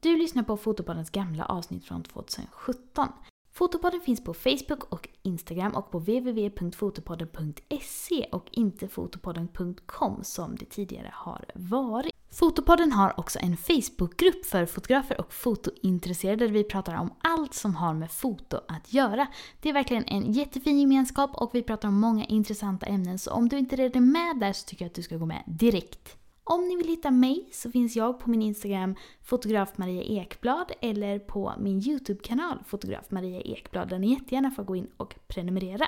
Du lyssnar på Fotopoddens gamla avsnitt från 2017. Fotopodden finns på Facebook och Instagram och på www.fotopodden.se och inte fotopodden.com som det tidigare har varit. Fotopodden har också en Facebookgrupp för fotografer och fotointresserade där vi pratar om allt som har med foto att göra. Det är verkligen en jättefin gemenskap och vi pratar om många intressanta ämnen så om du inte redan är med där så tycker jag att du ska gå med direkt. Om ni vill hitta mig så finns jag på min Instagram fotograf Maria Ekblad eller på min YouTube-kanal fotograf Maria Ekblad där ni jättegärna får gå in och prenumerera.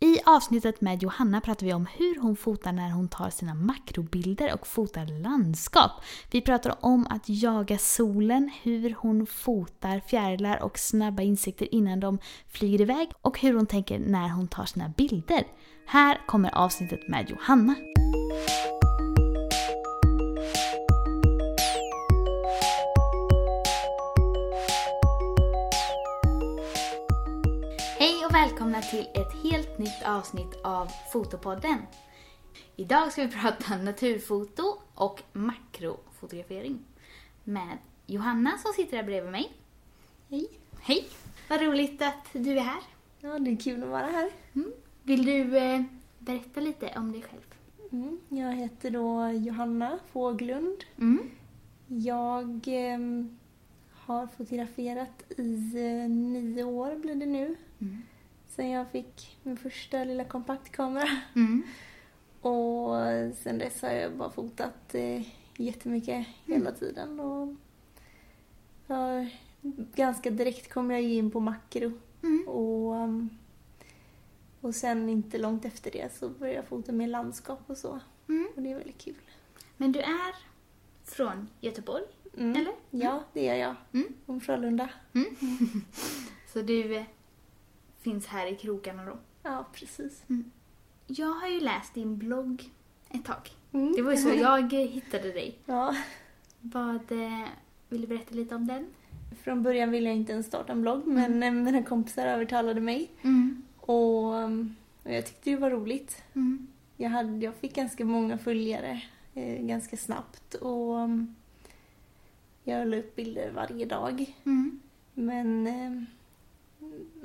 I avsnittet med Johanna pratar vi om hur hon fotar när hon tar sina makrobilder och fotar landskap. Vi pratar om att jaga solen, hur hon fotar fjärilar och snabba insekter innan de flyger iväg och hur hon tänker när hon tar sina bilder. Här kommer avsnittet med Johanna. Till ett helt nytt avsnitt av Fotopodden. Idag ska vi prata naturfoto och makrofotografering med Johanna som sitter här bredvid mig. Hej. Hej! Vad roligt att du är här. Ja, det är kul att vara här. Mm. Vill du eh, berätta lite om dig själv? Mm. Jag heter då Johanna Fåglund. Mm. Jag ehm, har fotograferat i eh, nio år blir det nu. Mm. Sen jag fick min första lilla kompaktkamera. Mm. Och sen dess har jag bara fotat eh, jättemycket hela tiden. Och jag, ganska direkt kom jag in på makro. Mm. Och, um, och sen inte långt efter det så började jag fota med landskap och så. Mm. Och det är väldigt kul. Men du är från Göteborg, Mm. eller? Ja, det är jag. Mm. Om Frölunda. Så du eh, finns här i krokarna då? Ja, precis. Jag har ju läst din blogg ett tag. Mm. Det var ju så jag eh, hittade dig. Ja. Vad, eh, vill du berätta lite om den? Från början ville jag inte ens starta en blogg men mm. mina kompisar övertalade mig. Mm. Och, um, och jag tyckte det var roligt. Mm. Jag, hade, jag fick ganska många följare eh, ganska snabbt. Och jag la upp bilder varje dag. Mm. Men eh,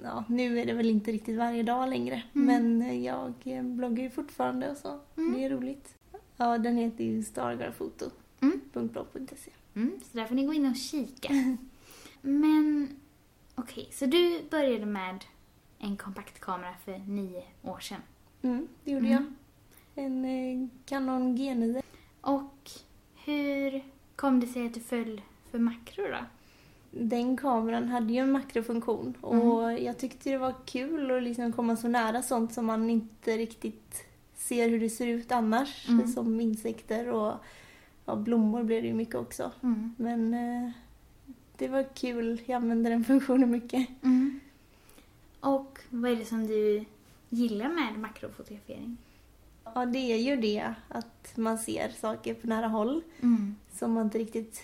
ja, nu är det väl inte riktigt varje dag längre. Mm. Men jag eh, bloggar ju fortfarande och så. Mm. Det är roligt. Ja, den heter ju stargarfoto.blogg.se. Mm. Så där får ni gå in och kika. Men okej, så du började med en kompaktkamera för nio år sedan. Mm, det gjorde Mm. jag. En eh, Canon G9. Och hur kom det sig att du föll för makro då? Den kameran hade ju en makrofunktion och jag tyckte det var kul att liksom komma så nära sånt som man inte riktigt ser hur det ser ut annars. Mm. Som insekter och ja, blommor blev det ju mycket också. Mm. Men eh, det var kul. Jag använde den funktionen mycket. Mm. Och vad är det som du gillar med makrofotografering? Ja, det är ju det att man ser saker på nära håll Mm. som man inte riktigt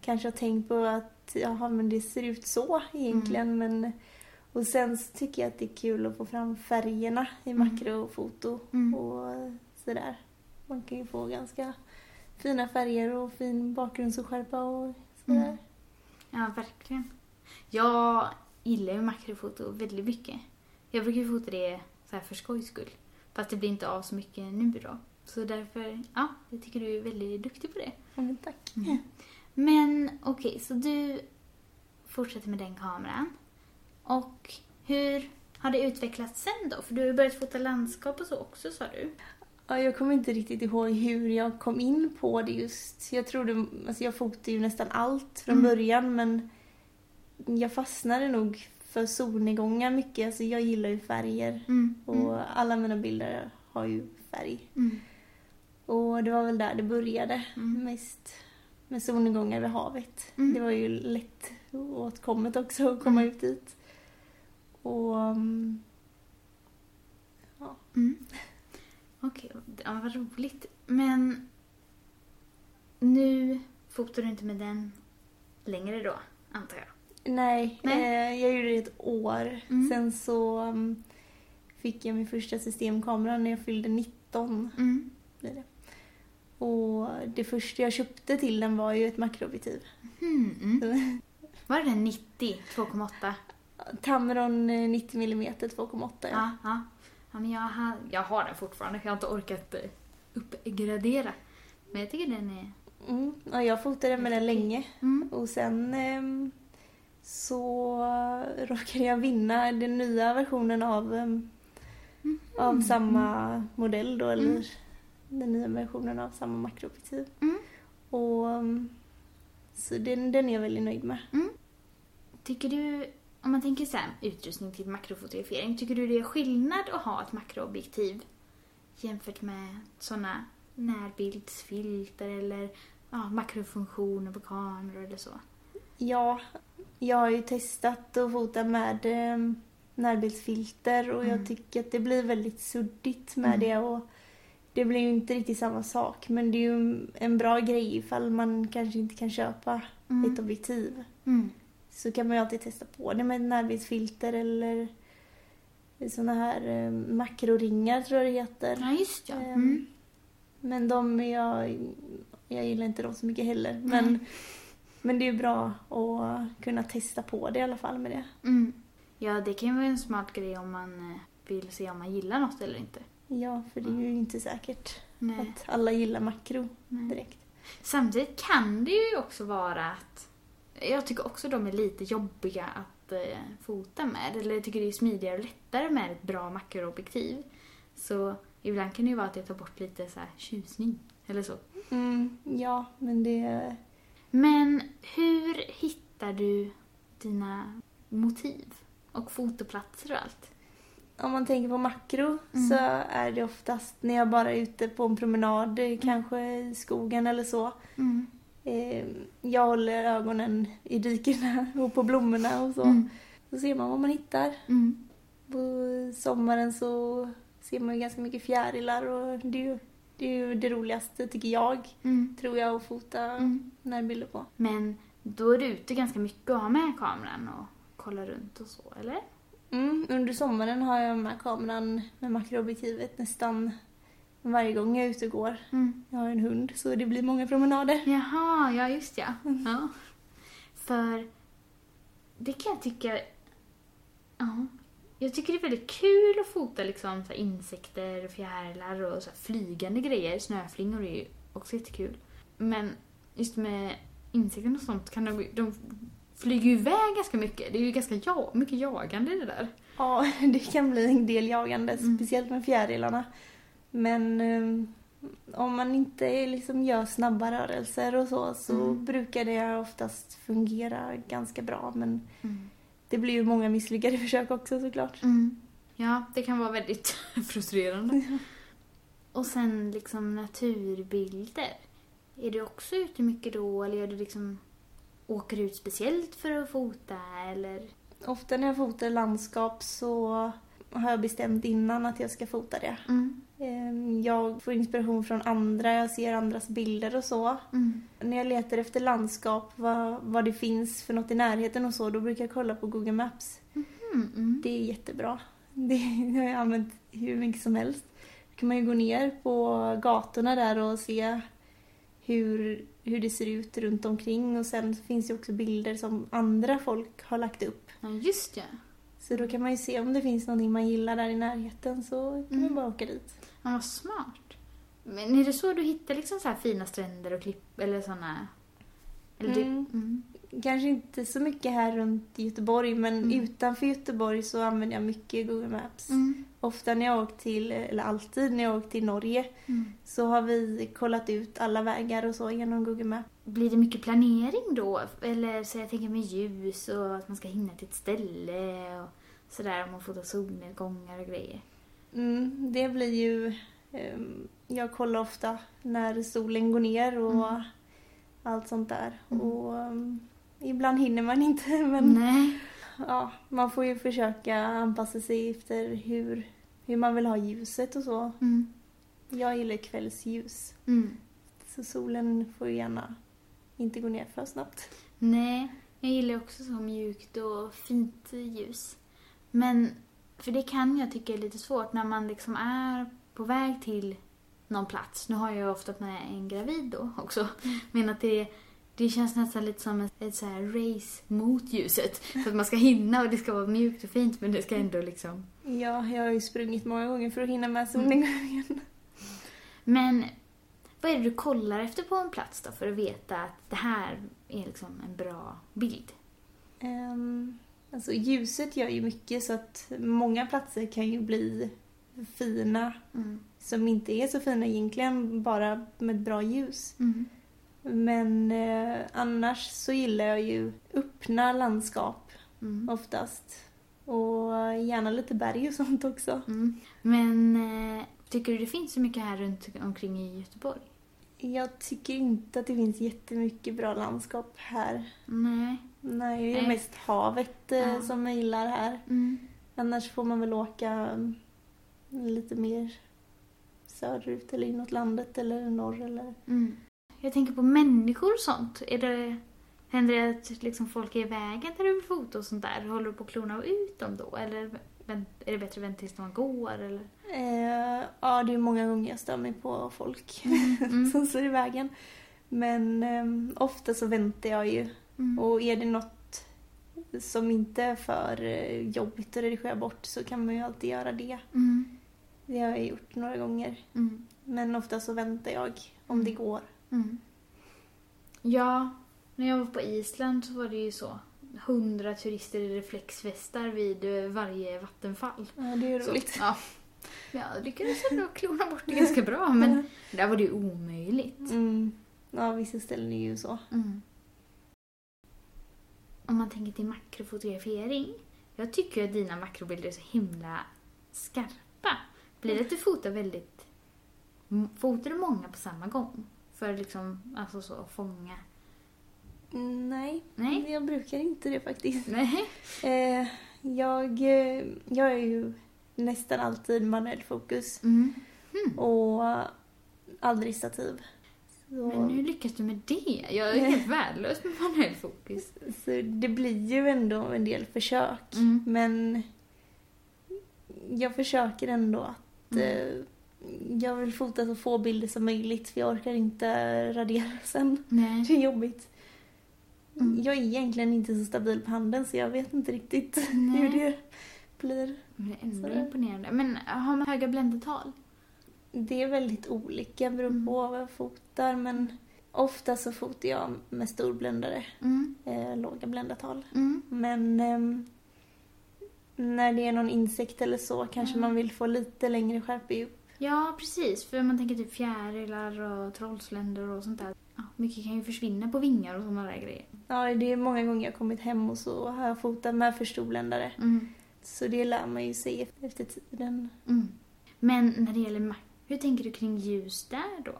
kanske har tänkt på att jaha, men det ser ut så egentligen. Men, och sen så tycker jag att det är kul att få fram färgerna i Mm. makrofoto Mm. och sådär. Man kan ju få ganska fina färger och fin bakgrundsskärpa och sådär. Mm. Ja, verkligen. Jag gillar ju makrofoto väldigt mycket. Jag brukar ju fota det så här för skojs skull. Fast det blir inte av så mycket nu då. Så därför, ja, jag tycker du är väldigt duktig på det. Ja, tack. Mm. Men okej, så du fortsätter med den kameran. Och hur har det utvecklats sen då? För du har ju börjat fota landskap och så också sa du. Ja, jag kommer inte riktigt ihåg hur jag kom in på det just. Jag trodde, alltså jag fotade ju nästan allt från Mm. början men jag fastnade nog för solnedgångar mycket. Alltså jag gillar ju färger Mm. och alla mina bilder har ju färg. Mm. Och det var väl där det började Mm. mest med solnedgångar vid havet. Mm. Det var ju lätt åtkommet också att komma Mm. ut dit. Och um, ja, Mm. Okej, ja, vad roligt. Men nu fotar du inte med den längre då, antar jag? Nej, Nej. Eh, jag gjorde det ett år. Mm. Sen så um, fick jag min första systemkamera när jag fyllde 19. Mm. Blir det. Och det första jag köpte till den var ju ett makroobjektiv. Mhm, mm. Var det 90, 2,8? Tamron eh, 90 mm 2,8 ja. Ja, ja. ja men jag, har, jag har den fortfarande. Jag har inte orkat eh, uppgradera. Men jag tycker den är... Mm. ja. Jag fotade med den länge Mm. och sen ehm, så råkade jag vinna den nya versionen av, ehm, av samma modell då, eller Mm. Den nya versionen av samma makroobjektiv. Mm. Och ehm, så den, den är jag väldigt nöjd med. Tycker du, om man tänker så här, utrustning till makrofotografering, tycker du det är skillnad att ha ett makroobjektiv jämfört med sådana närbildsfilter eller ja, makrofunktioner på kameror eller så? Ja, jag har ju testat att fota med eh, närbildsfilter och Mm. jag tycker att det blir väldigt suddigt med Mm. det och det blir ju inte riktigt samma sak men det är ju en bra grej ifall man kanske inte kan köpa Mm. ett objektiv. Mm. Så kan man ju alltid testa på det med närbildsfilter eller såna här eh, makroringar tror jag det heter. Ja, just ja. Ehm, Mm. Men de är jag, jag gillar inte dem så mycket heller. Men, men det är ju bra att kunna testa på det i alla fall med det. Mm. Ja, det kan ju vara en smart grej om man eh, vill se om man gillar något eller inte. Ja, för det är ju inte säkert Nej. att alla gillar makro Nej. direkt. Samtidigt kan det ju också vara att jag tycker också de är lite jobbiga att eh, fota med. Eller jag tycker det är smidigare och lättare med ett bra makroobjektiv. Så ibland kan det ju vara att det tar bort lite så här tjusning. Eller så. Mm, ja, men det... Men hur hittar du dina motiv? Och fotoplatser och allt? Om man tänker på makro Mm. så är det oftast när jag bara är ute på en promenad, eh, kanske i skogen eller så. Mm. Eh, Jag håller ögonen i dikena och på blommorna och så. Mm. Så ser man vad man hittar. Mm. På sommaren så ser man ju ganska mycket fjärilar och det är ju det, är ju det roligaste tycker jag, Mm. tror jag, att fota Mm. närbilder på. Men då är du ute ganska mycket och har med kameran och kollar runt och så, eller? Mm, under sommaren har jag med kameran med makroobjektivet nästan varje gång jag är ute och går. Mm. Jag har en hund så det blir många promenader. Jaha, ja just ja. ja. För det kan jag tycka... Ja. Jag tycker det är väldigt kul att fota liksom så insekter, fjärilar och så flygande grejer. Snöflingor är ju också jättekul. Men just med insekter och sånt kan de, de flyger ju iväg ganska mycket. Det är ju ganska ja, mycket jagande i det där. Ja, det kan bli en del jagande, Mm. speciellt med fjärilarna. Men eh, om man inte liksom gör snabba rörelser och så, så Mm. brukar det oftast fungera ganska bra. Men Mm. det blir ju många misslyckade försök också såklart. Mm. Ja, det kan vara väldigt frustrerande. Och sen liksom naturbilder. Är du också ute mycket då eller är du liksom åker ut speciellt för att fota eller? Ofta när jag fotar landskap så har jag bestämt innan att jag ska fota det. Mm. Eh, Jag får inspiration från andra, jag ser andras bilder och så. Mm. När jag letar efter landskap, vad, vad det finns för något i närheten och så, då brukar jag kolla på Google Maps. Mm. Mm. Det är jättebra. Det har jag använt hur mycket som helst. Då kan man ju gå ner på gatorna där och se hur, hur det ser ut runt omkring och sen finns det också bilder som andra folk har lagt upp. Ja, just ja. Så då kan man ju se om det finns någonting man gillar där i närheten så kan Mm. man bara åka dit. Ja, vad smart. Men är det så du hittar liksom så fina stränder och klipp eller såna? Eller du- Mm. Mm. Kanske inte så mycket här runt Göteborg men Mm. utanför Göteborg så använder jag mycket Google Maps. Ofta när jag åkt till, eller alltid när jag åkt till Norge Mm. så har vi kollat ut alla vägar och så genom Google Maps. Blir det mycket planering då? Eller så jag tänker med ljus och att man ska hinna till ett ställe och sådär om man fotar solnedgångar och grejer. Mm, det blir ju... ehm, jag kollar ofta när solen går ner och Mm. allt sånt där. Mm. Och ehm, ibland hinner man inte men Nej. Ja, man får ju försöka anpassa sig efter hur, hur man vill ha ljuset och så. Mm. Jag gillar kvällsljus Mm. så solen får ju gärna inte gå ner för snabbt. Nej, jag gillar också så mjukt och fint ljus. Men, för det kan jag tycka är lite svårt när man liksom är på väg till någon plats. Nu har jag ju ofta med en gravid då också. Men att det, Det känns nästan lite som ett, ett så här race mot ljuset. För att man ska hinna och det ska vara mjukt och fint men det ska ändå liksom... Ja, jag har ju sprungit många gånger för att hinna med Mm. solnedgången. Men vad är det du kollar efter på en plats då för att veta att det här är liksom en bra bild? Um, alltså ljuset gör ju mycket så att många platser kan ju bli fina Mm. som inte är så fina egentligen bara med bra ljus. Mm. Men eh, annars så gillar jag ju öppna landskap Mm. oftast. Och gärna lite berg och sånt också. Mm. Men eh, tycker du det finns så mycket här runt omkring i Göteborg? Jag tycker inte att det finns jättemycket bra landskap här. Nej. Nej, det är Nej. mest havet eh, Ja. som jag gillar här. Mm. Annars får man väl åka mm, lite mer söderut eller inåt landet eller norr eller... Mm. Jag tänker på människor och sånt. Är det, händer det att liksom folk är i vägen när du vill fota och sånt där? Håller du på att klona ut dem då? Eller är det bättre att vänta tills man går? Eller? Eh, ja, det är många gånger jag stör mig på folk Mm. som står i vägen. Men eh, ofta så väntar jag ju. Mm. Och är det något som inte är för eh, jobbigt att redigera bort så kan man ju alltid göra det. Mm. Det har jag gjort några gånger. Mm. Men ofta så väntar jag om det går. Mm. Ja, när jag var på Island så var det ju så. Hundra turister i reflexvästar vid eh, varje vattenfall. Ja, det är Så, roligt. ja. Jag lyckades ändå klona bort det ganska bra men där var det ju omöjligt. Mm. Ja, vissa ställen är ju så. Mm. Om man tänker till makrofotografering. Jag tycker att dina makrobilder är så himla skarpa. Blir det att du fotar väldigt... Fotar du många på samma gång? För liksom, alltså så, att fånga... Mm, Nej, Nej? jag brukar inte det faktiskt. Nej. Eh, jag, eh, jag är ju nästan alltid manuell fokus Mm. och aldrig stativ. Så, Men hur lyckas du med det? Jag är helt värdelös med manuell fokus. så det blir ju ändå en del försök. Mm. Men jag försöker ändå att Mm. eh, jag vill fota så få bilder som möjligt för jag orkar inte radera sen. Nej. Det är jobbigt. Mm. Jag är egentligen inte så stabil på handen så jag vet inte riktigt Nej. hur det blir. Men det är ändå Sådär. imponerande. Men har man höga bländetal? Det är väldigt olika beroende Mm. på vad jag fotar men ofta så fotar jag med storbländare, Mm. eh, låga bländartal. Mm. Men ehm, när det är någon insekt eller så kanske man vill få lite längre skärpedjup. Ja, precis. För man tänker typ fjärilar och trollsländor och sånt där. Ja, mycket kan ju försvinna på vingar och sådana där grejer. Ja, det är många gånger jag kommit hem och så har jag fotat med för storbländare. Mm. Så det lär man ju sig efter tiden. Mm. Men när det gäller Mac, hur tänker du kring ljus där då?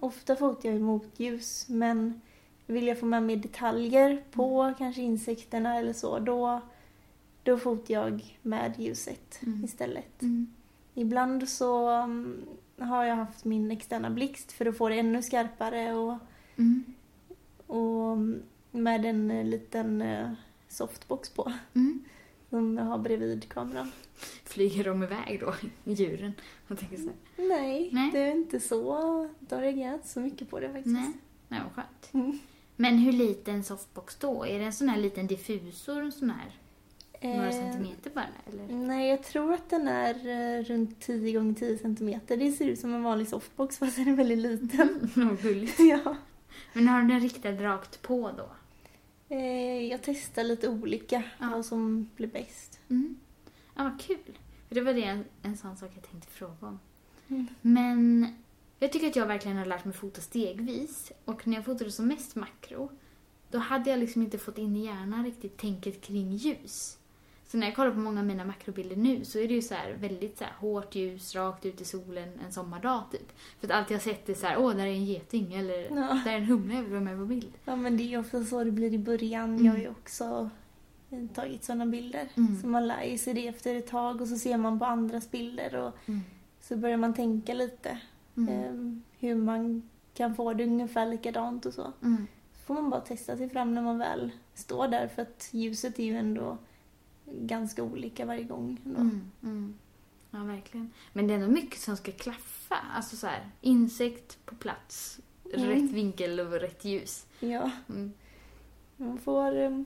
Ofta fotar jag i motljus men vill jag få med mer detaljer på Mm. kanske insekterna eller så då, då fotar jag med ljuset Mm. istället. Mm. Ibland så mm, har jag haft min externa blixt för att få det ännu skarpare och, Mm. och mm, med en eh, liten eh, softbox på Mm. som jag har bredvid kameran. Flyger de iväg då, djuren? Jag tänker så här. Nej, Nej. det är inte så. De reagerar inte så mycket på det faktiskt. Nej, nej vad skönt. Mm. Men hur liten softbox då? Är det en sån här liten diffusor, en sån här? Några Eh, centimeter bara, eller? Nej, jag tror att den är eh, runt 10 gånger 10 centimeter. Det ser ut som en vanlig softbox fast den är väldigt liten. Vad gulligt. ja. Men har du den riktad rakt på då? Eh, jag testar lite olika Ja. vad som blir bäst. Mm. Ja, vad kul. För det var det en, en sån sak jag tänkte fråga om. Mm. Men jag tycker att jag verkligen har lärt mig fota stegvis. Och när jag fotade som mest makro, då hade jag liksom inte fått in i hjärnan riktigt tänket kring ljus. Så när jag kollar på många av mina makrobilder nu så är det ju så här väldigt så här hårt ljus, rakt ut i solen en sommardag typ. För att allt jag sett är så här, åh, där är en geting eller Ja. där är en humla jag vill vara med på bild. ja, men det är ju ofta så det blir i början. Mm. Jag har ju också eh, tagit sådana bilder. Mm. Så man lär ju sig det efter ett tag och så ser man på andras bilder och Mm. så börjar man tänka lite Mm. eh, hur man kan få det ungefär likadant och så. Mm. Så får man bara testa sig fram när man väl står där för att ljuset är ju ändå ganska olika varje gång. Mm, mm. Ja, verkligen. Men det är ändå mycket som ska klaffa. Alltså så här, insekt på plats Mm. rätt vinkel och rätt ljus. Ja, Mm. man får, eh,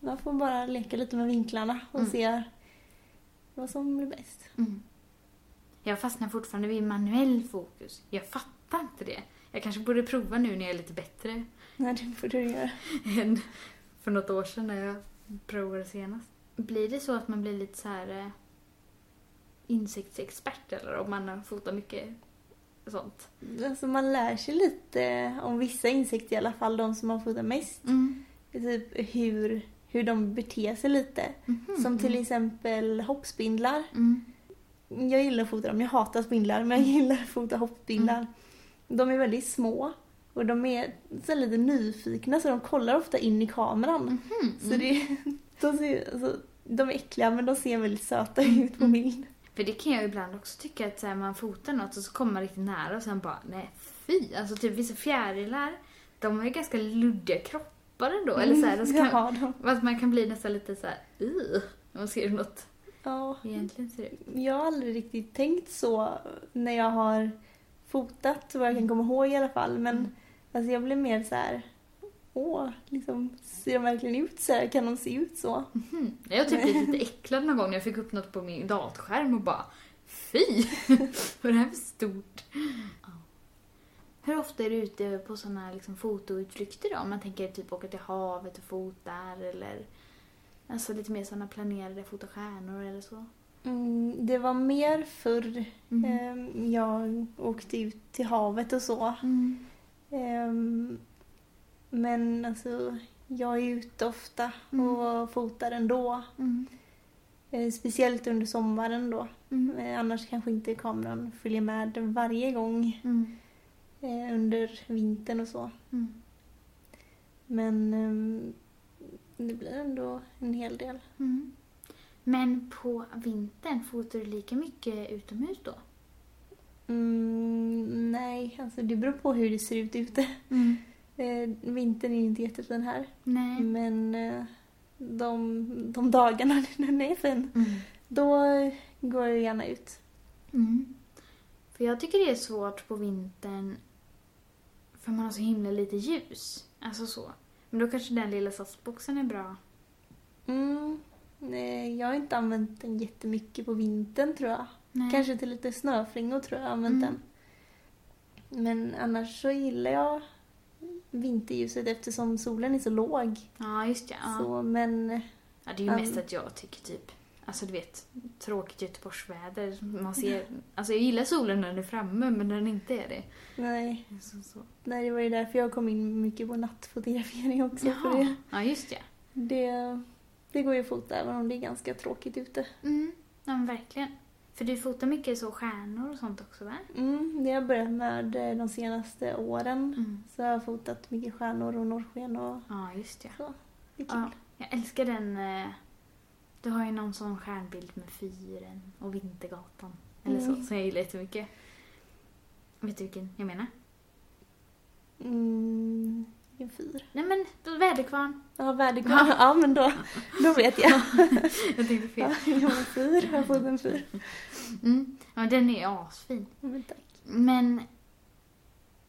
man får bara leka lite med vinklarna och Mm. se vad som blir bäst. Mm. Jag fastnar fortfarande vid manuell fokus. Jag fattar inte det. Jag kanske borde prova nu när jag är lite bättre Nej, det får du göra. än för något år sedan när jag provade senast. Blir det så att man blir lite så här eh, insektsexpert eller om man har fotat mycket sånt? Alltså man lär sig lite om vissa insekter i alla fall, de som man fotar mest. Mm. Typ hur, hur de beter sig lite. Mhm. Som till exempel hoppspindlar. Mm. Jag gillar att fota dem, jag hatar spindlar men jag gillar att fota hoppspindlar. Mm. De är väldigt små och de är så lite nyfikna så de kollar ofta in i kameran. Mhm. Så det, de, ser, alltså, de är äckliga men de ser väldigt söta Mm. ut på bild. För det kan jag ibland också tycka att så här, man fotar något och så kommer man riktigt nära och sen bara nej fy. Alltså typ vissa fjärilar, de har ju ganska luddiga kroppar ändå. Eller så här, de Mm, kan, de, att man kan bli nästan lite så här, "Ugh", när man ser något ja. egentligen ser ut. Jag har aldrig riktigt tänkt så när jag har fotat, vad jag kan komma ihåg i alla fall. Men Mm. alltså, jag blir mer så här. Åh, liksom, ser de verkligen ut så här? Kan de se ut så? Mhm. Jag har typ blivit lite äcklad någon gång när jag fick upp något på min datorskärm och bara fy! Vad är det här för stort? Ja. Hur ofta är du ute på sådana liksom, fotoutflykter då? Om man tänker typ åka till havet och fotar eller alltså lite mer sådana planerade fota stjärnor eller så. Mm, det var mer förr. Ehm, jag åkte ut till havet och så. Mm. Men alltså, jag är ute ofta Mm. och fotar ändå. Mm. Eh, speciellt under sommaren då. Mm. Eh, annars kanske inte kameran följer med varje gång Mm. eh, under vintern och så. Mm. Men det blir ändå en hel del. Mm. Men på vintern, fotar du lika mycket utomhus då? Mm, nej, alltså det beror på hur det ser ut ute. Eh, vintern är inte jättefin här. Nej. Men eh, de, de dagarna när den är fin, Mm. då går jag gärna ut. Mm. För jag tycker det är svårt på vintern för man har så himla lite ljus. Alltså så. Men då kanske den lilla softboxen är bra. Mm, nej, jag har inte använt den jättemycket på vintern tror jag. Nej. Kanske till lite snöflingor tror jag jag har använt Mm. den. Men annars så gillar jag vinterljuset eftersom solen är så låg. Ja, just ja. Så, men ja det är ju Um. mest att jag tycker typ, alltså du vet, tråkigt Göteborgsväder. Man ser, alltså jag gillar solen när den är framme men när den inte är det. nej, Så, så. nej, det var ju därför jag kom in mycket på nattfotografering också. För det, Ja, just ja. det, det går ju att fota även om det är ganska tråkigt ute. Mm. Ja, men verkligen. För du fotar mycket så stjärnor och sånt också va? Mm, det har jag börjat med eh, de senaste åren. Mm. Så jag har fotat mycket stjärnor och norrsken och Ja, just ja. så. Det är kul. Ja, jag älskar den. eh, Du har ju någon sån stjärnbild med fyren och Vintergatan. Eller så, Mm. som jag gillar jättemycket. Vet du vilken jag menar? Mm, vilken fyr? Nej men, då- väderkvarn. Ja, väderkvarn. Ja, men då, då vet jag. Jag tänkte fel. Ja, jag har en fyr. Jag har fått en fyr. Mm. Ja, den är asfin. Men tack. Men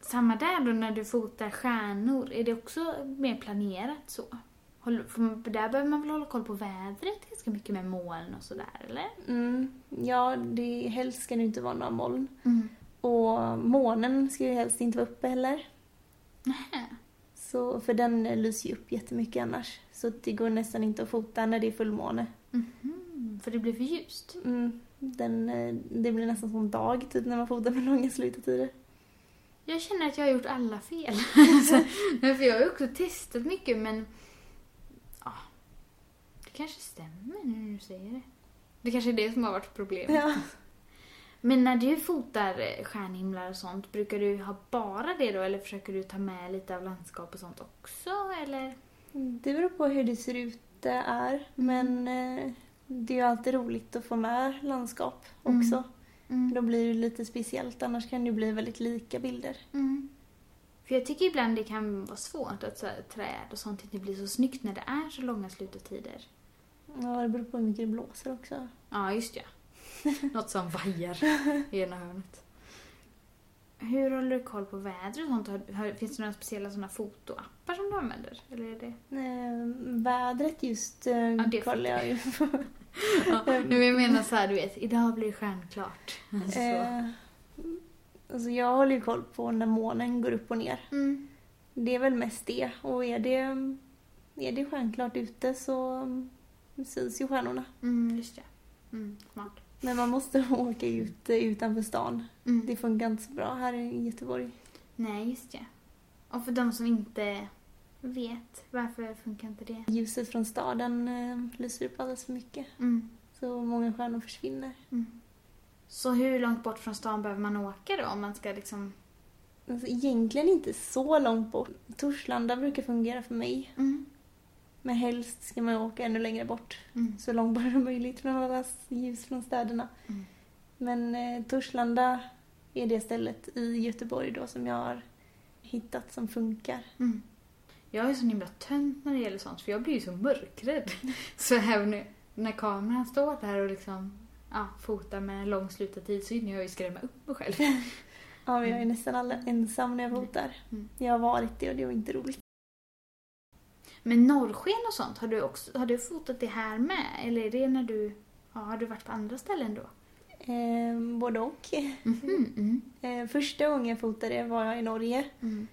samma där då när du fotar stjärnor, är det också mer planerat så? För Där behöver man väl hålla koll på vädret ganska mycket med moln och sådär, eller? Mm, ja, det, helst ska det inte vara några moln. Mm. Och månen ska ju helst inte vara uppe heller. Nähä. Så, för den lyser ju upp jättemycket annars. Så det går nästan inte att fota när det är fullmåne. Mhm, För det blir för ljust. Mm, den, eh, det blir nästan som dag typ när man fotar med långa slutetider. Jag känner att jag har gjort alla fel. alltså, för jag har ju också testat mycket men... Ja, det kanske stämmer nu när du säger det. Det kanske är det som har varit problemet. Ja. Men när du fotar eh, stjärnhimlar och sånt, brukar du ha bara det då eller försöker du ta med lite av landskap och sånt också? Eller? Det beror på hur det ser ut det är. Men eh, det är ju alltid roligt att få med landskap Mm. också. Mm. Då blir det lite speciellt, annars kan det bli väldigt lika bilder. Mm. För jag tycker ibland det kan vara svårt att så här, träd och sånt inte blir så snyggt när det är så långa slutetider. Ja, det beror på hur mycket det blåser också. Ja, just ja. Något som vajar i ena hörnet. hur håller du koll på vädret och sånt? Har, finns det några speciella såna fotoappar som du använder? Eller är det... Eh, vädret just eh, det kollar jag ju på. Ja, nu jag menar så här, du vet, idag blir det stjärnklart. Alltså. Eh, alltså jag håller ju koll på när månen går upp och ner. Mm. Det är väl mest det. Och är det, är det stjärnklart ute så mm, syns ju stjärnorna. Mm, just det. Mm, smart. Men man måste åka ut eh, utanför stan. Mm. Det funkar inte så bra här i Göteborg. Nej, just det. Och för de som inte vet, varför funkar inte det? Ljuset från staden eh, lyser upp alldeles för mycket. Mm. Så många stjärnor försvinner. Mm. Så hur långt bort från stan behöver man åka då om man ska liksom... Alltså, egentligen inte så långt bort. Torslanda brukar fungera för mig. Mm. Men helst ska man åka ännu längre bort. Mm. Så långt bort som möjligt från alla ljus från städerna. Mm. Men eh, Torslanda är det stället i Göteborg då som jag har hittat som funkar. Mm. Jag är så himla tönt när det gäller sånt för jag blir ju så mörkrädd. Så även när kameran står där och liksom ja, fotar med lång slutartid så hinner jag ju skrämma upp mig själv. Ja, men jag är nästan aldrig ensam när jag fotar. Mm. Jag har varit det och det var inte roligt. Men norrsken och sånt, har du, också, har du fotat det här med? Eller är det när du... Ja, har du varit på andra ställen då? Eh, både och. Mhm, mm. Eh, första gången jag fotade var jag i Norge. Mm.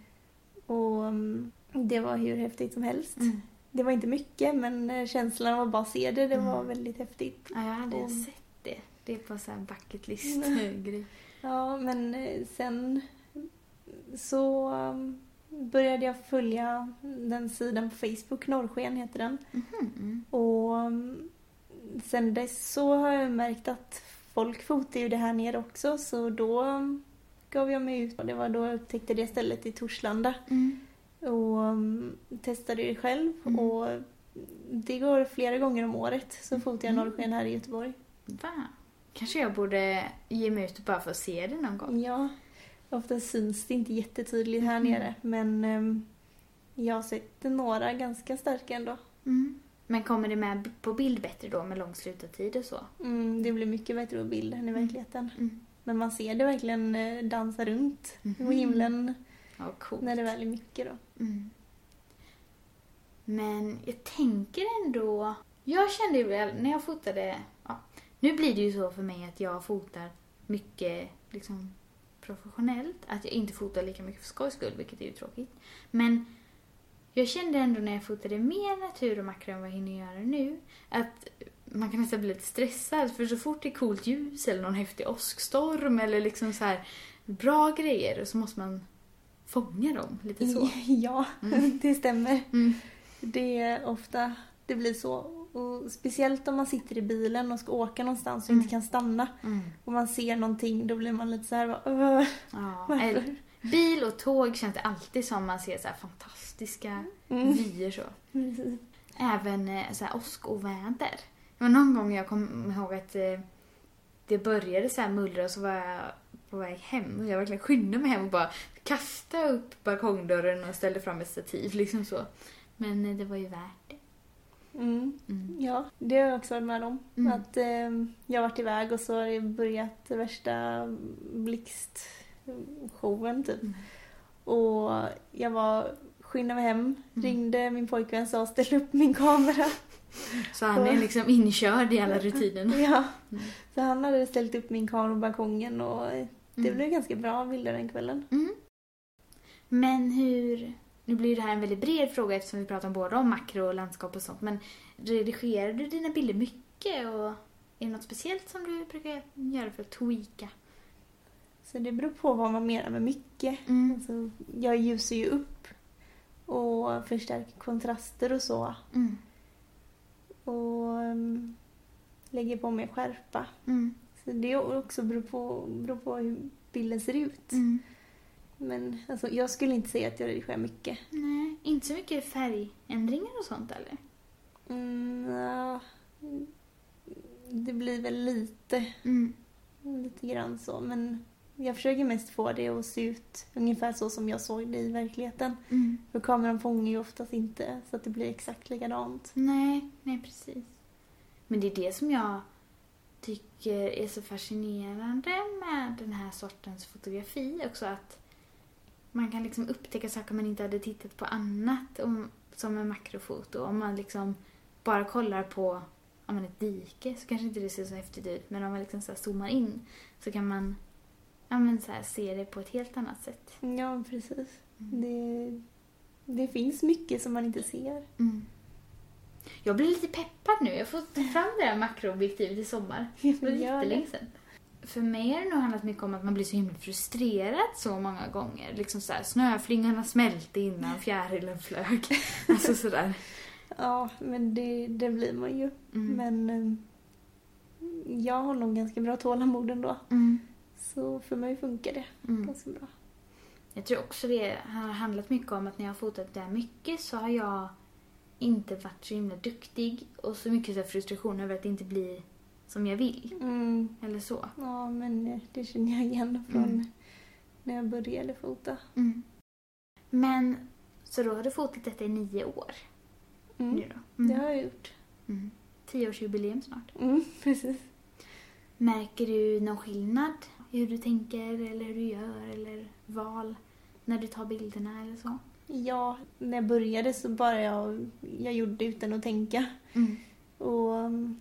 Och mm, det var hur häftigt som helst. Mm. Det var inte mycket men eh, känslan av att bara se det, det var Mm. väldigt häftigt. Ja, jag har aldrig Och- sett det. Det är på så här bucket list-grej. Ja, men eh, sen så började jag följa den sidan på Facebook, Norrsken heter den. Mhm, mm. Och sen dess så har jag märkt att folk fotar ju det här nere också så då gav jag mig ut. Och det var då jag upptäckte det stället i Torslanda Mm. och um, testade det själv. Mm. Och det går flera gånger om året så fotar jag Mm. norrsken här i Göteborg. Va? Kanske jag borde ge mig ut bara för att se det någon gång. Ja, ofta syns det inte jättetydligt här Mhm. nere men um, jag har sett några ganska starka ändå. Mm. Men kommer det med på bild bättre då med lång slutartid och så? Mm, det blir mycket bättre på bild än i Mm. verkligheten. Mm. Men man ser det verkligen eh, dansa runt på Mhm. himlen Ja, när det väl är mycket då. Mm. Men jag tänker ändå... Jag kände ju väl när jag fotade... Ja, nu blir det ju så för mig att jag fotar mycket liksom, professionellt. Att jag inte fotar lika mycket för skojs skull, vilket är ju tråkigt. Men jag kände ändå när jag fotade mer natur och makro än vad jag hinner göra nu, att man kan nästan bli lite stressad för så fort det är coolt ljus eller någon häftig åskstorm eller liksom så här bra grejer så måste man fånga dem lite så. Ja, Mm. det stämmer. Mm. Det är ofta det blir så. Och speciellt om man sitter i bilen och ska åka någonstans och Mm. inte kan stanna Mm. och man ser någonting då blir man lite så här bara, "Åh, Ja, varför?" eller, bil och tåg känns det alltid som man ser så fantastiska Mm. vyer så. Även eh, så här åskoväder. Var någon gång jag kom ihåg att eh, det började så här mullra och så var jag på väg hem och jag verkligen skyndade mig hem och bara kastade upp balkongdörren och ställde fram ett stativ liksom så. Men eh, det var ju värt det. Mm. Mm. Ja, det har jag också varit med om. Mm. Att eh, jag har varit iväg och så har det börjat värsta blixtshowen typ. Mm. Och jag var skyndade mig hem, Mm. ringde min pojkvän sa ställ upp min kamera. Så han är liksom inkörd i alla rutinerna. ja. Mm. Så han hade ställt upp min kamera på balkongen och det blev ganska bra bilder den kvällen. Men hur... Nu blir det här en väldigt bred fråga eftersom vi pratar både om makro och landskap och sånt. Men redigerar du dina bilder mycket och är det något speciellt som du brukar göra för att tweaka? Så det beror på vad man menar med mycket. Mm. Alltså, jag ljusar ju upp och förstärker kontraster och så. Mm. Och um, lägger på mer skärpa. Mm. Så det också beror på, beror på hur bilden ser ut. Mm. Men alltså, jag skulle inte säga att jag redigerar mycket. Nej, inte så mycket färgändringar och sånt eller? Mm, ja, det blir väl lite, Mm. lite grann så. Men jag försöker mest få det att se ut ungefär så som jag såg det i verkligheten. Mm. För kameran fångar ju oftast inte så att det blir exakt likadant. Nej, nej precis. Men det är det som jag... tycker är så fascinerande med den här sortens fotografi också att man kan liksom upptäcka saker man inte hade tittat på annat om, som en makrofoto. Om man liksom bara kollar på om man ett dike så kanske inte det ser så häftigt ut men om man liksom så här zoomar in så kan man ja, men så här, se det på ett helt annat sätt. Ja, precis. Mm. Det, det finns mycket som man inte ser. Mm. Jag blir lite peppad nu. Jag fått fram det här makroobjektivet i sommar. Det var jättelänge sedan. För mig har det nog handlat mycket om att man blir så himla frustrerad så många gånger. Liksom såhär, snöflingarna smälte innan fjärilen flög. Alltså sådär. Ja, men det, det blir man ju. Mm. Men eh, jag har nog ganska bra tålamod ändå. Mm. Så för mig funkar det Mm. ganska bra. Jag tror också det har handlat mycket om att när jag har fotat där mycket så har jag inte varit så himla duktig och så mycket så frustration över att det inte blir som jag vill. Mm. Eller så. Ja, men det känner jag igen från Mm. när jag började fota. Mm. Men, så då har du fotat detta i nio år Mm. nu då? Det har jag gjort. Mm. Tioårsjubileum snart. Mm, precis. Märker du någon skillnad i hur du tänker eller hur du gör eller val när du tar bilderna eller så? Ja, när jag började så bara jag, jag gjorde utan att tänka. Mm. Och, mm,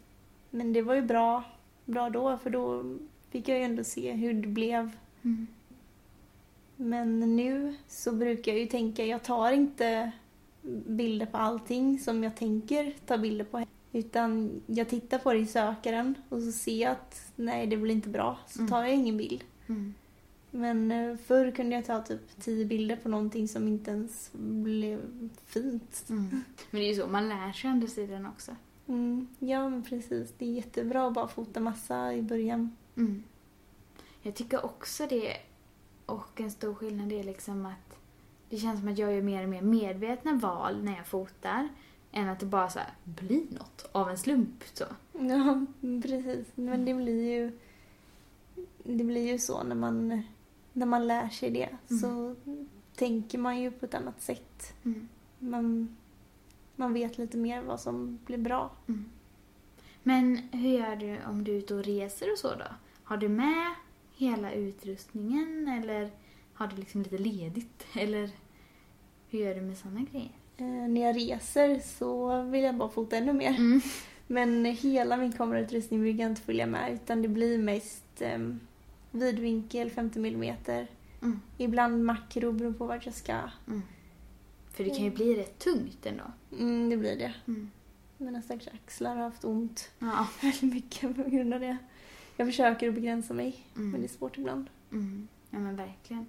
men det var ju bra, bra då, för då fick jag ju ändå se hur det blev. Mm. Men nu så brukar jag ju tänka, jag tar inte bilder på allting som jag tänker ta bilder på. Utan jag tittar på det i sökaren och så ser jag att nej, det blir inte bra. Så Mm. tar jag ingen bild. Mm. Men eh, förr kunde jag ta typ tio bilder på någonting som inte ens blev fint. Mm. Men det är ju så, man lär sig andra sidan också. Mm, ja, men precis. Det är jättebra att bara fota massa i början. Mm. Jag tycker också det, och en stor skillnad är liksom att det känns som att jag gör mer och mer medvetna val när jag fotar än att det bara så här blir något av en slump. Så. Ja, precis. Men det blir ju det blir ju så när man, när man lär sig det. Mm. Så tänker man ju på ett annat sätt. Mm. Man, man vet lite mer vad som blir bra. Mm. Men hur gör du om du är ute och reser och så då? Har du med hela utrustningen eller har du liksom lite ledigt? Eller hur gör du med sådana grejer? Eh, när jag reser så vill jag bara fota ännu mer. Mm. Men hela min kamerautrustning brukar jag inte följa med utan det blir mest eh, vidvinkel 50 mm. Mm. Ibland makro beroende på vart jag ska. Mm. För det kan ju bli rätt tungt ändå. Mm, det blir det. Mm. Mina stackars axlar har haft ont Ja. väldigt mycket på grund av det. Jag försöker att begränsa mig, Mm. men det är svårt ibland. Mm. Ja men verkligen.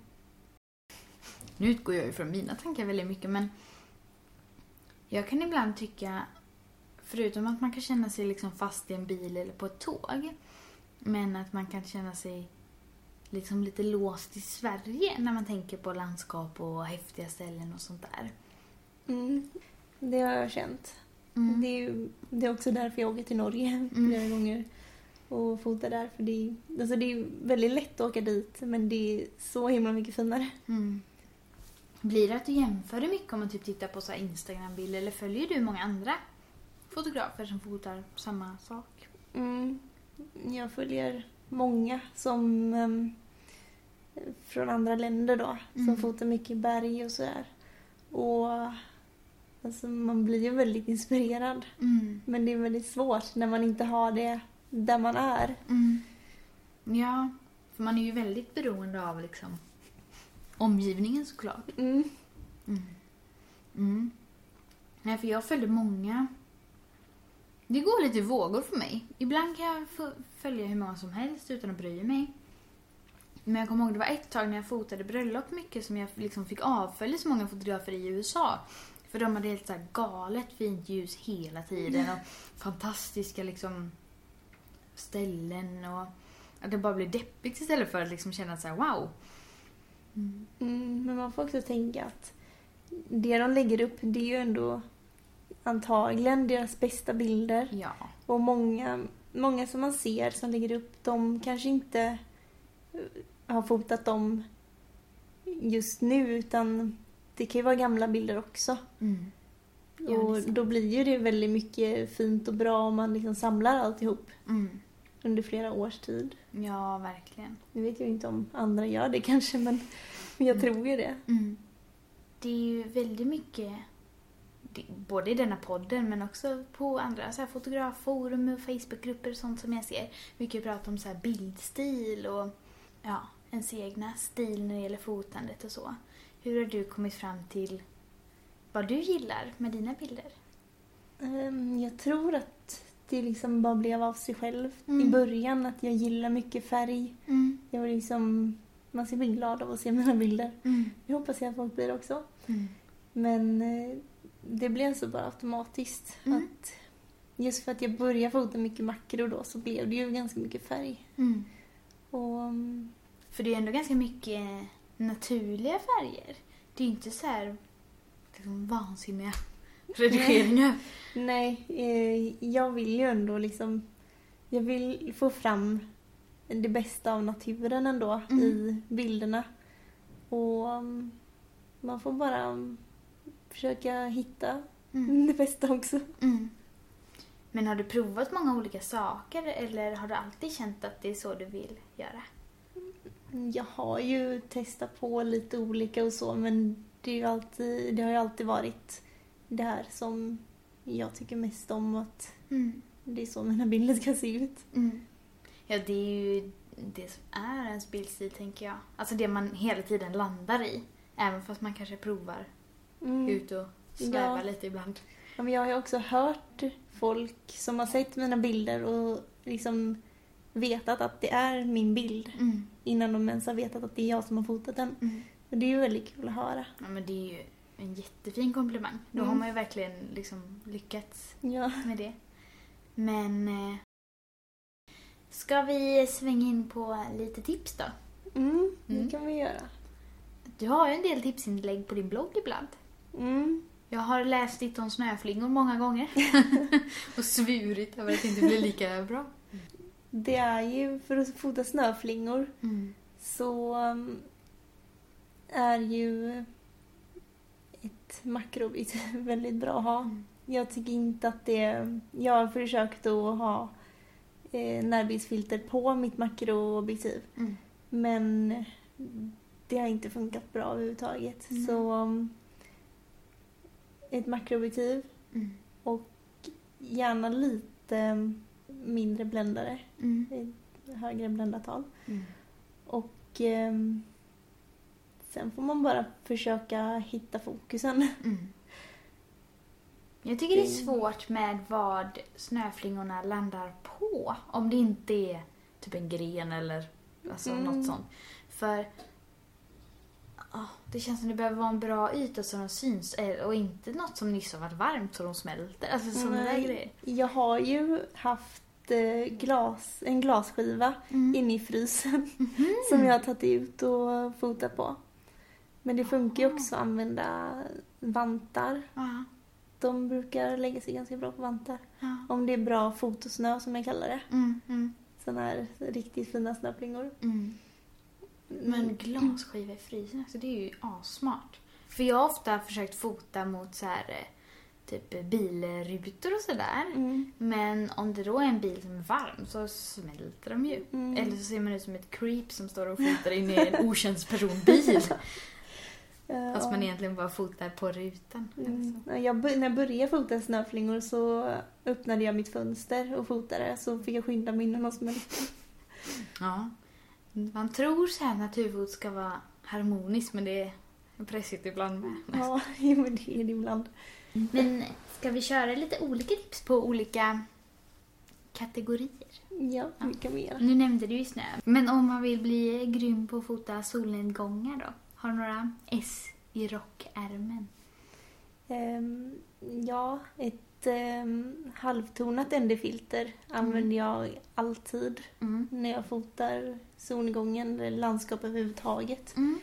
Nu utgår jag ju från mina tankar väldigt mycket men jag kan ibland tycka, förutom att man kan känna sig liksom fast i en bil eller på ett tåg, men att man kan känna sig liksom lite låst i Sverige när man tänker på landskap och häftiga ställen och sånt där. Mm. Det har jag känt. Mm. Det, är det är också därför jag åker till Norge flera gånger och fotar där. För det, är, alltså det är väldigt lätt att åka dit, men det är så himla mycket finare. Mm. Blir det att du jämför det mycket om man typ tittar på så Instagram-bilder eller följer du många andra fotografer som fotar samma sak? Mm. Jag följer många som ehm, från andra länder då, Mm. som fotar mycket berg och sådär. Och alltså, man blir ju väldigt inspirerad. Mm. Men det är väldigt svårt när man inte har det där man är. Mm. Ja, för man är ju väldigt beroende av liksom omgivningen såklart. Mm. Mm. Mm. Nej, för jag följde många. Det går lite vågor för mig. Ibland kan jag följa hur många som helst utan att bry mig. Men jag kommer ihåg det var ett tag när jag fotade bröllop mycket som jag liksom fick avfölja så många fotografer i USA. För de hade helt så galet fint ljus hela tiden och fantastiska liksom ställen och att det bara blev deppigt istället för att liksom känna så här wow. Mm. Mm, men man får också tänka att det de lägger upp, det är ju ändå antagligen deras bästa bilder. Ja. Och många, många som man ser som lägger upp, de kanske inte har fotat dem just nu, utan det kan ju vara gamla bilder också. Mm. Ja, och då blir ju det väldigt mycket fint och bra om man liksom samlar alltihop. Mm. under flera års tid. Ja, verkligen. Nu vet jag inte om andra gör det kanske, men jag tror ju det. Mm. Det är ju väldigt mycket, både i denna podden men också på andra så här, fotografforum och Facebookgrupper och sånt som jag ser. Mycket prat om så här, bildstil och ja, ens egna stil när det gäller fotandet och så. Hur har du kommit fram till vad du gillar med dina bilder? Ehm, Jag tror att det liksom bara blev av sig själv Mm. i början, att jag gillar mycket färg. Mm. Jag var liksom, man ska bli glad av att se mina bilder. Mm. Det hoppas jag att folk blir också. Mm. Men eh, det blev så bara automatiskt. Mm. Att just för att jag började fota mycket makro då så blev det ju ganska mycket färg. Mm. Och mm, För det är ändå ganska mycket naturliga färger. Det är inte så här liksom, vansinniga redigeringar. nej, eh, jag vill ju ändå liksom, jag vill få fram det bästa av naturen ändå Mm. i bilderna. Och mm, man får bara mm, försöka hitta Mm. det bästa också. Mm. Men har du provat många olika saker eller har du alltid känt att det är så du vill göra? Jag har ju testat på lite olika och så men det, är alltid, det har ju alltid varit det här som jag tycker mest om att Mm. det är så mina bilder ska se ut. Mm. Ja, det är ju det som är ens bildstil, tänker jag. Alltså det man hela tiden landar i. Även fast man kanske provar Mm. ut och sväva Ja. lite ibland. Ja, men jag har ju också hört folk som har sett mina bilder och liksom vetat att det är min bild Mm. innan de ens har vetat att det är jag som har fotat den. Mm. Och det är ju väldigt kul att höra. Ja, men det är ju en jättefin komplimang. Då Mm. har man ju verkligen liksom lyckats Ja. med det. Men... Eh, ska vi svänga in på lite tips då? Mm, det Mm. kan vi göra. Du har ju en del tipsinlägg på din blogg ibland. Mm. Jag har läst ditt om snöflingor många gånger. och svurit över att det inte blir lika bra. Det är ju för att fota snöflingor Mm. så um, är ju ett makrobit väldigt bra att ha. Mm. Jag tycker inte att det... Jag har försökt att ha eh, närbildsfilter på mitt makroobjektiv Mm. men det har inte funkat bra överhuvudtaget. Mm. Så um, ett makroobjektiv Mm. och gärna lite mindre bländare, Mm. högre bländartal. Mm. Och ehm, sen får man bara försöka hitta fokusen. Mm. Jag tycker det är svårt med vad snöflingorna landar på. Om det inte är typ en gren eller alltså Mm. något sånt. För ah, det känns som det behöver vara en bra yta så de syns eh, och inte något som nyss har varit varmt så de smälter. Alltså sådana där Nej, grejer. Jag har ju haft eh, glas, en glasskiva Mm. inne i frysen Mhm. som jag har tagit ut och fotat på. Men det funkar ju också att använda vantar. Ja, De brukar lägga sig ganska bra på vantar. ja. Om det är bra fotosnö som jag kallar det. Mm, mm, Såna här riktigt fina snöflingor. mm. Men glasskiva i frysen, alltså det är ju assmart. För jag har ofta försökt fota mot så här eh, typ bilrutor och sådär. Mm. Men om det då är en bil som är varm så smälter de ju. Mm. Eller så ser man ut som ett creep som står och fotar in i en okänd personbil. Eh, Fast ja. man egentligen bara fotar på rutan. Mm. Ja, Jag, när jag började fota snöflingor så öppnade jag mitt fönster och fotade så fick jag skynda mig innan de smälte. Ja. Man tror så här naturfot ska vara harmoniskt men det pressigt ibland med. Ja, men det är det ibland. Men ska vi köra lite olika tips på olika kategorier? Ja, det kan vi göra. Nu nämnde du ju snö. Men om man vill bli grym på att fota solnedgångar då? Har du några S i rockärmen? Ehm, ja, ett um, halvtonat ND-filter använder jag alltid Mm. när jag fotar solnedgången eller landskap överhuvudtaget. Mm.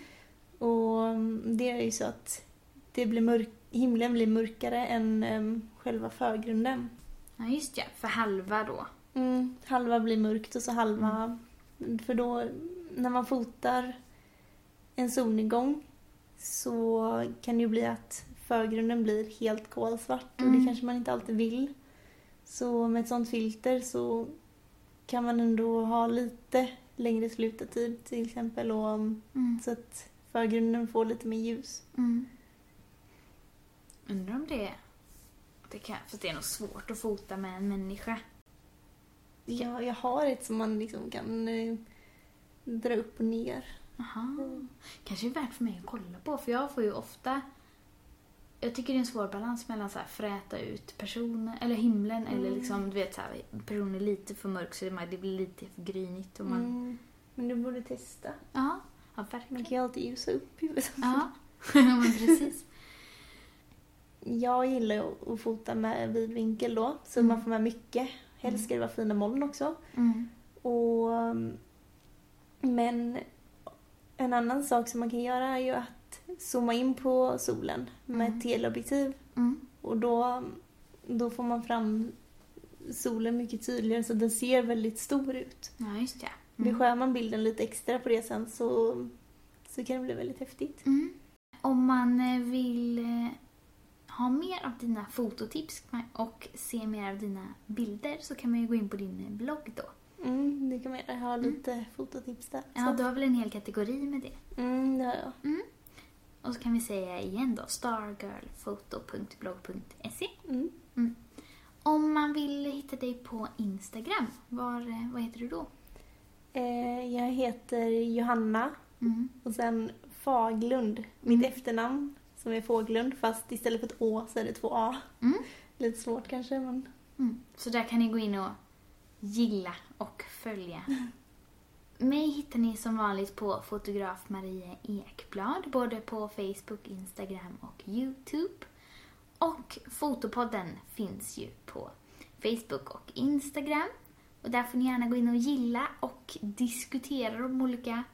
Och mm, det är ju så att det blir mörk, himlen blir mörkare än em, själva förgrunden. Ja, just ja. För halva då. Mm, halva blir mörkt och så halva... För då, när man fotar en solnedgång så kan det ju bli att förgrunden blir helt kolsvart och Mm. det kanske man inte alltid vill. Så med ett sånt filter så kan man ändå ha lite längre slutartid till exempel och Mm. så att förgrunden får lite mer ljus. Mm. Undrar om det. Det kan, för det är nog svårt att fota med en människa. Ja, jag har ett som man liksom kan eh, dra upp och ner. Aha. Kanske är värt för mig att kolla på, för jag får ju ofta... Jag tycker det är en svår balans mellan så här fräta ut personer, eller himlen, eller Mm. liksom, du vet så här, personen är lite för mörk så det det blir lite för grynigt. Och man, Mm. Men du borde testa. Ja, ja Man verkligen. kan ju alltid ljusa upp huvudet. Ja, men precis. Jag gillar ju att fota med vid vinkel då, så Mm. man får med mycket. Helst ska det vara fina moln också. Mm. Och, men en annan sak som man kan göra är ju att zooma in på solen med Mm. ett teleobjektiv. Mm. Och då, då får man fram solen mycket tydligare så den ser väldigt stor ut. Ja, just det. Beskär man bilden lite extra på det sen så, så kan det bli väldigt häftigt. Mm. Om man eh, vill eh, ha mer av dina fototips och se mer av dina bilder så kan man ju gå in på din eh, blogg då. Mm, det kan man göra. Jag har lite fototips där. Ja, Så. du har väl en hel kategori med det. Mm, det har jag. Och så kan vi säga igen då, stargirlfoto.blogg.se. Mm. Om man vill hitta dig på Instagram, var, vad heter du då? Eh, jag heter Johanna Mm. och sen Faglund. Mitt efternamn som är Fåglund fast istället för ett Å så är det två A. Mm. Lite svårt kanske men Mm. Så där kan ni gå in och gilla och följa. Mig hittar ni som vanligt på fotograf Marie Ekblad, både på Facebook, Instagram och Youtube. Och Fotopodden finns ju på Facebook och Instagram. Och där får ni gärna gå in och gilla och diskutera de olika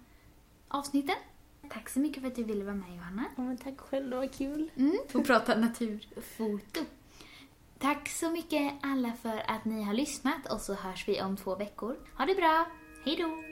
avsnitten. Tack så mycket för att du ville vara med Johanna. Ja, men tack själv, det var kul. Mm, och prata naturfoto. Tack så mycket alla för att ni har lyssnat och så hörs vi om två veckor. Ha det bra, hej då!